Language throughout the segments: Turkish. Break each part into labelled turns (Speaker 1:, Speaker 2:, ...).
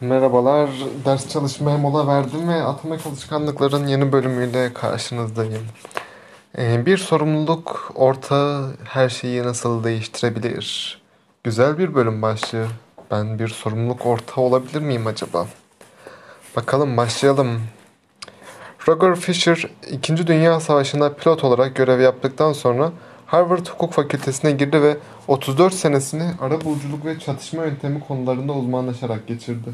Speaker 1: Merhabalar, ders çalışmaya mola verdim ve Atomek Alışkanlıkların yeni bölümüyle karşınızdayım. Ee, bir sorumluluk ortağı her şeyi nasıl değiştirebilir? Güzel bir bölüm başlığı. Ben bir sorumluluk ortağı olabilir miyim acaba? Bakalım başlayalım. Roger Fisher, 2. Dünya Savaşı'nda pilot olarak görev yaptıktan sonra Harvard Hukuk Fakültesine girdi ve 34 senesini arabuluculuk ve çatışma yöntemi konularında uzmanlaşarak geçirdi.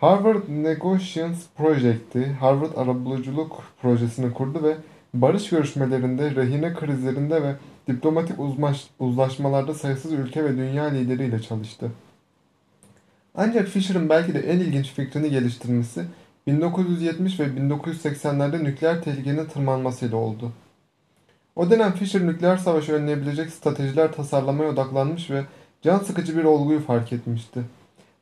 Speaker 1: Harvard Negotiations Project'i Harvard Arabuluculuk Projesi'ni kurdu ve barış görüşmelerinde, rehine krizlerinde ve diplomatik uzmaş, uzlaşmalarda sayısız ülke ve dünya lideriyle çalıştı. Ancak Fisher'ın belki de en ilginç fikrini geliştirmesi 1970 ve 1980'lerde nükleer tehlikenin tırmanmasıyla oldu. O dönem Fisher nükleer savaşı önleyebilecek stratejiler tasarlamaya odaklanmış ve can sıkıcı bir olguyu fark etmişti.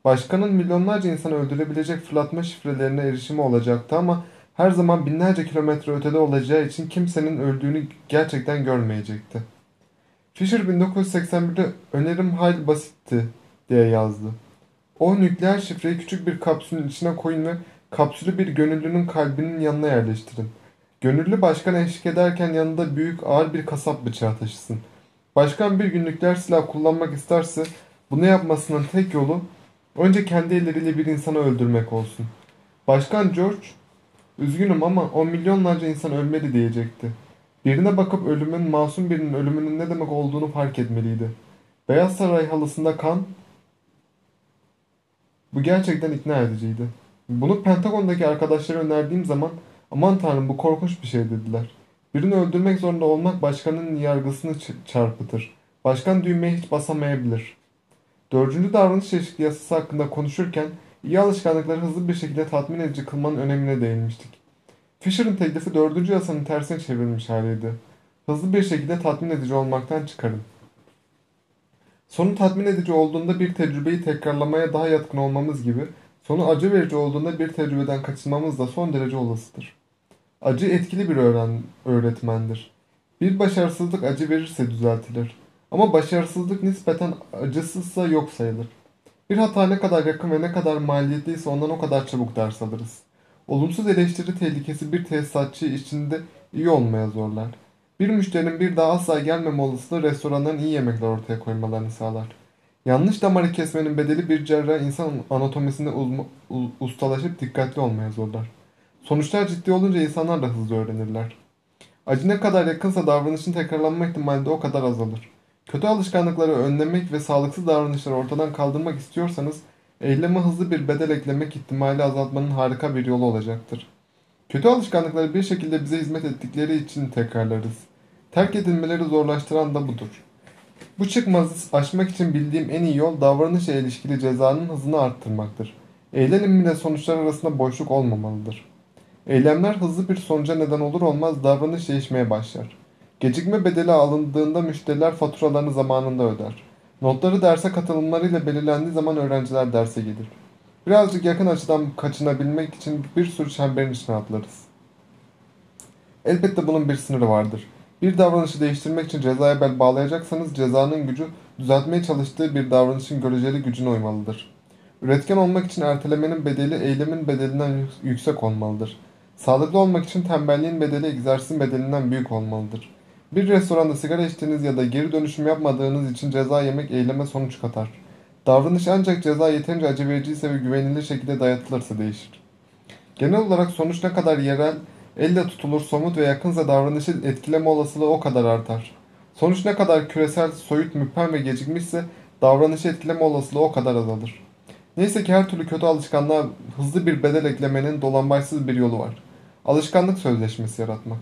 Speaker 1: Başkanın milyonlarca insanı öldürebilecek fırlatma şifrelerine erişimi olacaktı ama her zaman binlerce kilometre ötede olacağı için kimsenin öldüğünü gerçekten görmeyecekti. Fisher 1981'de önerim hayli basitti diye yazdı. O nükleer şifreyi küçük bir kapsülün içine koyun ve kapsülü bir gönüllünün kalbinin yanına yerleştirin. Gönüllü başkan eşlik ederken yanında büyük ağır bir kasap bıçağı taşısın. Başkan bir gün nükleer silah kullanmak isterse bunu yapmasının tek yolu önce kendi elleriyle bir insanı öldürmek olsun. Başkan George, üzgünüm ama o milyonlarca insan ölmeli diyecekti. Birine bakıp ölümün, masum birinin ölümünün ne demek olduğunu fark etmeliydi. Beyaz Saray halısında kan, bu gerçekten ikna ediciydi. Bunu Pentagon'daki arkadaşlara önerdiğim zaman aman tanrım bu korkunç bir şey dediler. Birini öldürmek zorunda olmak başkanın yargısını çarpıtır. Başkan düğmeye hiç basamayabilir. Dördüncü davranış çeşitli yasası hakkında konuşurken iyi alışkanlıkları hızlı bir şekilde tatmin edici kılmanın önemine değinmiştik. Fisher'ın teklifi dördüncü yasanın tersine çevrilmiş haliydi. Hızlı bir şekilde tatmin edici olmaktan çıkarın. Sonu tatmin edici olduğunda bir tecrübeyi tekrarlamaya daha yatkın olmamız gibi, sonu acı verici olduğunda bir tecrübeden kaçınmamız da son derece olasıdır. Acı etkili bir öğren öğretmendir. Bir başarısızlık acı verirse düzeltilir. Ama başarısızlık nispeten acısızsa yok sayılır. Bir hata ne kadar yakın ve ne kadar maliyetliyse ondan o kadar çabuk ders alırız. Olumsuz eleştiri tehlikesi bir tesisatçı içinde iyi olmaya zorlar. Bir müşterinin bir daha asla gelmeme olasılığı restoranların iyi yemekler ortaya koymalarını sağlar. Yanlış damarı kesmenin bedeli bir cerrah insan anatomisinde ustalaşıp dikkatli olmaya zorlar. Sonuçlar ciddi olunca insanlar da hızlı öğrenirler. Acı ne kadar yakınsa davranışın tekrarlanma ihtimali de o kadar azalır. Kötü alışkanlıkları önlemek ve sağlıksız davranışları ortadan kaldırmak istiyorsanız eyleme hızlı bir bedel eklemek ihtimali azaltmanın harika bir yolu olacaktır. Kötü alışkanlıkları bir şekilde bize hizmet ettikleri için tekrarlarız. Terk edilmeleri zorlaştıran da budur. Bu çıkmazı aşmak için bildiğim en iyi yol davranışa ilişkili cezanın hızını arttırmaktır. Eylem ile sonuçlar arasında boşluk olmamalıdır. Eylemler hızlı bir sonuca neden olur olmaz davranış değişmeye başlar. Gecikme bedeli alındığında müşteriler faturalarını zamanında öder. Notları derse katılımlarıyla belirlendiği zaman öğrenciler derse gelir. Birazcık yakın açıdan kaçınabilmek için bir sürü çemberin içine atlarız. Elbette bunun bir sınırı vardır. Bir davranışı değiştirmek için cezaya bel bağlayacaksanız cezanın gücü düzeltmeye çalıştığı bir davranışın göreceli gücüne uymalıdır. Üretken olmak için ertelemenin bedeli eylemin bedelinden yüksek olmalıdır. Sağlıklı olmak için tembelliğin bedeli egzersizin bedelinden büyük olmalıdır. Bir restoranda sigara içtiğiniz ya da geri dönüşüm yapmadığınız için ceza yemek eyleme sonuç katar. Davranış ancak ceza yeterince acı vericiyse ve güvenilir şekilde dayatılırsa değişir. Genel olarak sonuç ne kadar yerel, elle tutulur, somut ve yakınsa davranışın etkileme olasılığı o kadar artar. Sonuç ne kadar küresel, soyut, müphem ve gecikmişse davranışı etkileme olasılığı o kadar azalır. Neyse ki her türlü kötü alışkanlığa hızlı bir bedel eklemenin dolambaçsız bir yolu var. Alışkanlık sözleşmesi yaratmak.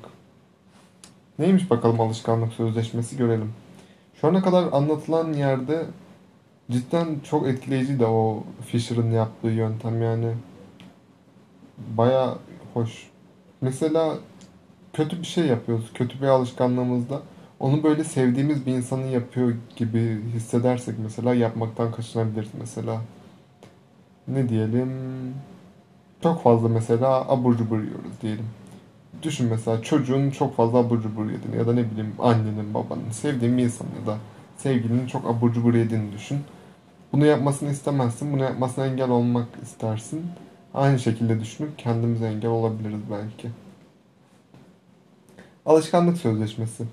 Speaker 1: Neymiş bakalım alışkanlık sözleşmesi görelim. Şu ana kadar anlatılan yerde cidden çok etkileyici de o Fisher'ın yaptığı yöntem yani. Baya hoş. Mesela kötü bir şey yapıyoruz. Kötü bir alışkanlığımızda onu böyle sevdiğimiz bir insanın yapıyor gibi hissedersek mesela yapmaktan kaçınabiliriz mesela. Ne diyelim? Çok fazla mesela abur cubur yiyoruz diyelim. Düşün mesela çocuğun çok fazla abur cubur yediğini ya da ne bileyim annenin babanın sevdiğin bir insan ya da sevgilinin çok abur cubur yediğini düşün. Bunu yapmasını istemezsin, bunu yapmasına engel olmak istersin. Aynı şekilde düşünüp kendimize engel olabiliriz belki. Alışkanlık Sözleşmesi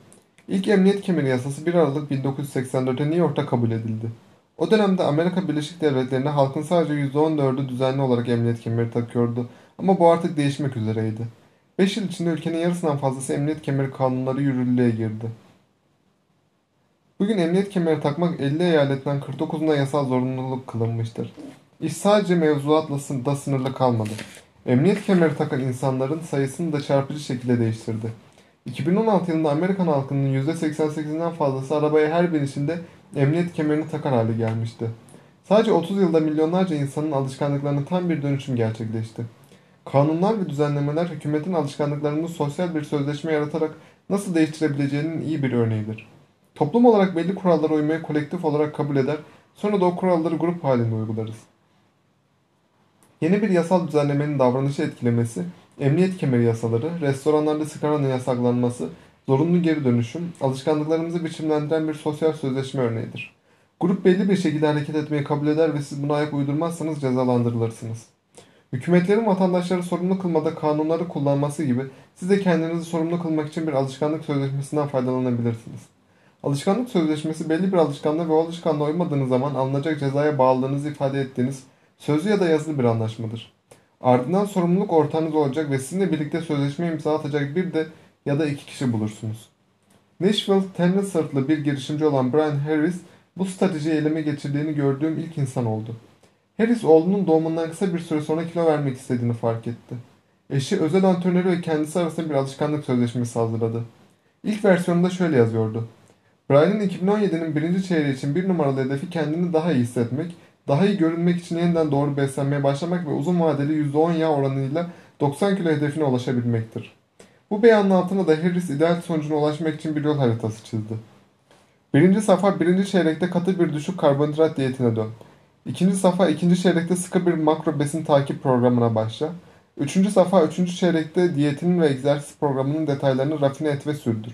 Speaker 1: İlk emniyet kemeri yasası 1 Aralık 1984'te New York'ta kabul edildi. O dönemde Amerika Birleşik Devletleri'nde halkın sadece %14'ü düzenli olarak emniyet kemeri takıyordu ama bu artık değişmek üzereydi. 5 yıl içinde ülkenin yarısından fazlası emniyet kemeri kanunları yürürlüğe girdi. Bugün emniyet kemeri takmak 50 eyaletten 49'unda yasal zorunluluk kılınmıştır. İş sadece mevzuatla da sınırlı kalmadı. Emniyet kemeri takan insanların sayısını da çarpıcı şekilde değiştirdi. 2016 yılında Amerikan halkının %88'inden fazlası arabaya her binişinde emniyet kemerini takar hale gelmişti. Sadece 30 yılda milyonlarca insanın alışkanlıklarına tam bir dönüşüm gerçekleşti. Kanunlar ve düzenlemeler hükümetin alışkanlıklarını sosyal bir sözleşme yaratarak nasıl değiştirebileceğinin iyi bir örneğidir. Toplum olarak belli kurallara uymayı kolektif olarak kabul eder, sonra da o kuralları grup halinde uygularız. Yeni bir yasal düzenlemenin davranışı etkilemesi, emniyet kemeri yasaları, restoranlarda sigaranın yasaklanması, zorunlu geri dönüşüm, alışkanlıklarımızı biçimlendiren bir sosyal sözleşme örneğidir. Grup belli bir şekilde hareket etmeyi kabul eder ve siz buna ayak uydurmazsanız cezalandırılırsınız. Hükümetlerin vatandaşları sorumlu kılmada kanunları kullanması gibi siz de kendinizi sorumlu kılmak için bir alışkanlık sözleşmesinden faydalanabilirsiniz. Alışkanlık sözleşmesi belli bir alışkanlığa ve o alışkanlığa uymadığınız zaman alınacak cezaya bağlılığınızı ifade ettiğiniz sözlü ya da yazılı bir anlaşmadır. Ardından sorumluluk ortağınız olacak ve sizinle birlikte sözleşme imza atacak bir de ya da iki kişi bulursunuz. Nashville, Tennessee'lı bir girişimci olan Brian Harris bu stratejiyi eleme geçirdiğini gördüğüm ilk insan oldu. Harris oğlunun doğumundan kısa bir süre sonra kilo vermek istediğini fark etti. Eşi özel antrenörü ve kendisi arasında bir alışkanlık sözleşmesi hazırladı. İlk versiyonunda şöyle yazıyordu. Brian'ın 2017'nin birinci çeyreği için bir numaralı hedefi kendini daha iyi hissetmek, daha iyi görünmek için yeniden doğru beslenmeye başlamak ve uzun vadeli %10 yağ oranıyla 90 kilo hedefine ulaşabilmektir. Bu beyanın altına da Harris ideal sonucuna ulaşmak için bir yol haritası çizdi. Birinci safa birinci çeyrekte katı bir düşük karbonhidrat diyetine dön. İkinci safa ikinci çeyrekte sıkı bir makro besin takip programına başla. Üçüncü safa üçüncü çeyrekte diyetinin ve egzersiz programının detaylarını rafine et ve sürdür.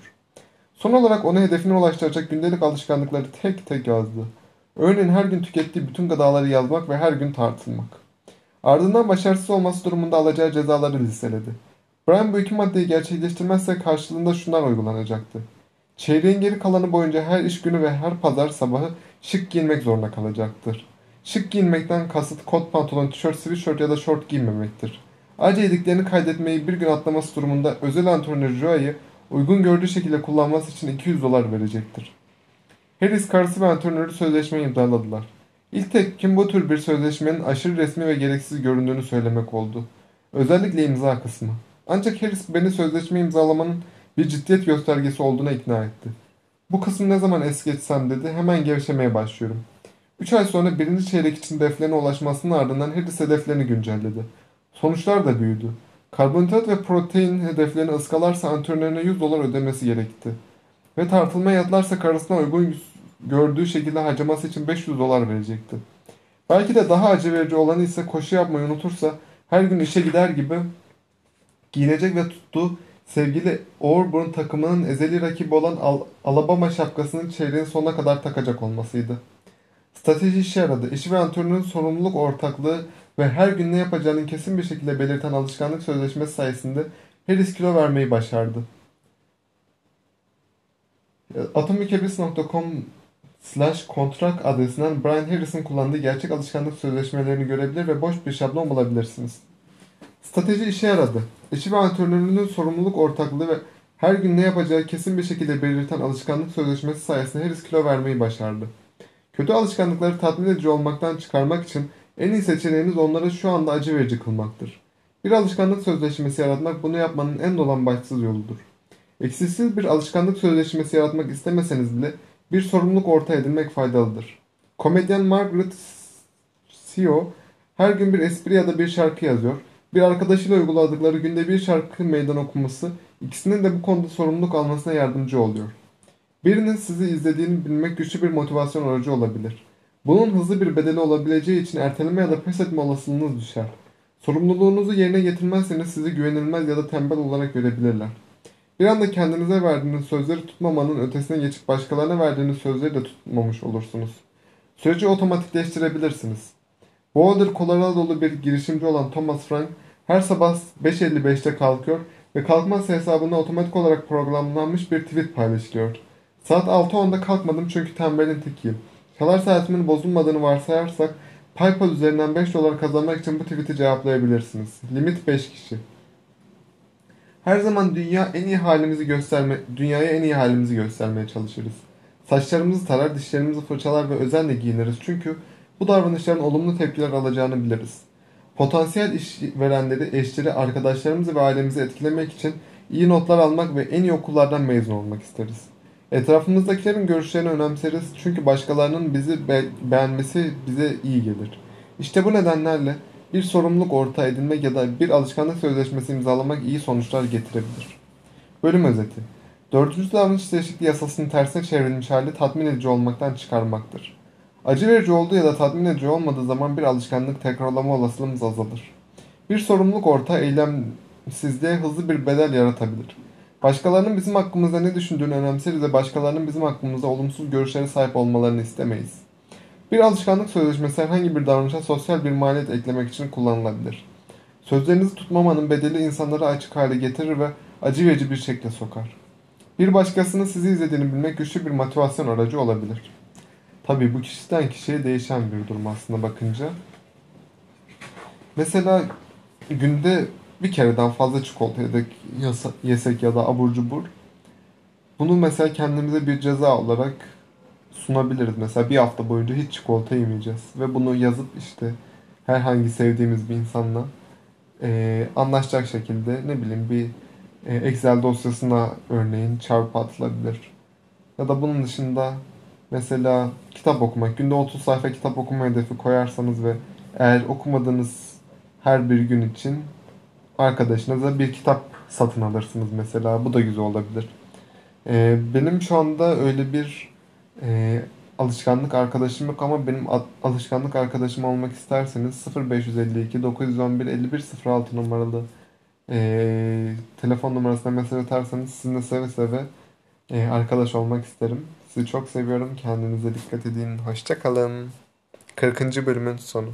Speaker 1: Son olarak onu hedefine ulaştıracak gündelik alışkanlıkları tek tek yazdı. Örneğin her gün tükettiği bütün gıdaları yazmak ve her gün tartılmak. Ardından başarısız olması durumunda alacağı cezaları listeledi. Brian bu iki maddeyi gerçekleştirmezse karşılığında şunlar uygulanacaktı. Çeyreğin geri kalanı boyunca her iş günü ve her pazar sabahı şık giyinmek zorunda kalacaktır. Şık giyinmekten kasıt kot pantolon, tişört, sweatshirt ya da şort giymemektir. Ayrıca yediklerini kaydetmeyi bir gün atlaması durumunda özel antrenör Joa'yı uygun gördüğü şekilde kullanması için 200 dolar verecektir. Harris karısı ve antrenörü sözleşmeyi imzaladılar. İlk tepkim bu tür bir sözleşmenin aşırı resmi ve gereksiz göründüğünü söylemek oldu. Özellikle imza kısmı. Ancak Harris beni sözleşme imzalamanın bir ciddiyet göstergesi olduğuna ikna etti. Bu kısmı ne zaman es geçsem dedi hemen gevşemeye başlıyorum. 3 ay sonra birinci çeyrek için hedeflerine ulaşmasının ardından Harris hedeflerini güncelledi. Sonuçlar da büyüdü. Karbonhidrat ve protein hedeflerini ıskalarsa antrenörüne 100 dolar ödemesi gerekti. Ve tartılma yatlarsa karısına uygun gördüğü şekilde harcaması için 500 dolar verecekti. Belki de daha acı verici olanı ise koşu yapmayı unutursa her gün işe gider gibi giyinecek ve tuttuğu sevgili Auburn takımının ezeli rakibi olan Al Alabama şapkasının çeyreğin sonuna kadar takacak olmasıydı. Strateji işe yaradı. Eşi ve antrenörün sorumluluk ortaklığı ve her gün ne yapacağını kesin bir şekilde belirten alışkanlık sözleşmesi sayesinde Harris kilo vermeyi başardı. Atomikebis.com slash kontrak adresinden Brian Harris'in kullandığı gerçek alışkanlık sözleşmelerini görebilir ve boş bir şablon bulabilirsiniz. Strateji işe yaradı. Eşi ve antrenörünün sorumluluk ortaklığı ve her gün ne yapacağı kesin bir şekilde belirten alışkanlık sözleşmesi sayesinde Harris kilo vermeyi başardı. Kötü alışkanlıkları tatmin edici olmaktan çıkarmak için en iyi seçeneğiniz onları şu anda acı verici kılmaktır. Bir alışkanlık sözleşmesi yaratmak bunu yapmanın en dolambaçsız yoludur. Eksiksiz bir alışkanlık sözleşmesi yaratmak istemeseniz bile bir sorumluluk ortaya edilmek faydalıdır. Komedyen Margaret Sio her gün bir espri ya da bir şarkı yazıyor. Bir arkadaşıyla uyguladıkları günde bir şarkı meydan okuması ikisinin de bu konuda sorumluluk almasına yardımcı oluyor. Birinin sizi izlediğini bilmek güçlü bir motivasyon aracı olabilir. Bunun hızlı bir bedeli olabileceği için erteleme ya da pes etme olasılığınız düşer. Sorumluluğunuzu yerine getirmezseniz sizi güvenilmez ya da tembel olarak görebilirler. Bir anda kendinize verdiğiniz sözleri tutmamanın ötesine geçip başkalarına verdiğiniz sözleri de tutmamış olursunuz. Süreci otomatikleştirebilirsiniz. Boulder, Colorado'lu bir girişimci olan Thomas Frank her sabah 5.55'te kalkıyor ve kalkmaz hesabına otomatik olarak programlanmış bir tweet paylaşılıyor. Saat 6.10'da kalkmadım çünkü tembelin tekiyim. Çalar saatimin bozulmadığını varsayarsak PayPal üzerinden 5 dolar kazanmak için bu tweet'i cevaplayabilirsiniz. Limit 5 kişi. Her zaman dünya en iyi halimizi gösterme, dünyaya en iyi halimizi göstermeye çalışırız. Saçlarımızı tarar, dişlerimizi fırçalar ve özenle giyiniriz çünkü bu davranışların olumlu tepkiler alacağını biliriz. Potansiyel iş verenleri, eşleri, arkadaşlarımızı ve ailemizi etkilemek için iyi notlar almak ve en iyi okullardan mezun olmak isteriz. Etrafımızdakilerin görüşlerini önemseriz çünkü başkalarının bizi be- beğenmesi bize iyi gelir. İşte bu nedenlerle bir sorumluluk ortağı edinmek ya da bir alışkanlık sözleşmesi imzalamak iyi sonuçlar getirebilir. Bölüm özeti. Dördüncü davranış değişikliği yasasının tersine çevrilmiş hali tatmin edici olmaktan çıkarmaktır. Acı verici olduğu ya da tatmin edici olmadığı zaman bir alışkanlık tekrarlama olasılığımız azalır. Bir sorumluluk ortağı eylemsizliğe hızlı bir bedel yaratabilir. Başkalarının bizim hakkımızda ne düşündüğünü önemseriz ve başkalarının bizim hakkımızda olumsuz görüşlere sahip olmalarını istemeyiz. Bir alışkanlık sözleşmesi herhangi bir davranışa sosyal bir maliyet eklemek için kullanılabilir. Sözlerinizi tutmamanın bedeli insanları açık hale getirir ve acı verici bir şekle sokar. Bir başkasının sizi izlediğini bilmek güçlü bir motivasyon aracı olabilir. Tabii bu kişiden kişiye değişen bir durum aslında bakınca. Mesela günde bir kereden fazla çikolata yasa- yesek ya da abur cubur. Bunu mesela kendimize bir ceza olarak sunabiliriz. Mesela bir hafta boyunca hiç çikolata yemeyeceğiz. Ve bunu yazıp işte herhangi sevdiğimiz bir insanla eee, anlaşacak şekilde ne bileyim bir e, Excel dosyasına örneğin çarpı atılabilir. Ya da bunun dışında mesela kitap okumak. Günde 30 sayfa kitap okuma hedefi koyarsanız ve eğer okumadığınız her bir gün için arkadaşınıza bir kitap satın alırsınız mesela. Bu da güzel olabilir. Ee, benim şu anda öyle bir e, alışkanlık arkadaşım yok ama benim alışkanlık arkadaşım olmak isterseniz 0552 911 5106 numaralı e, telefon numarasına mesaj atarsanız sizinle seve seve e, arkadaş olmak isterim. Sizi çok seviyorum. Kendinize dikkat edin. Hoşça kalın. 40. bölümün sonu.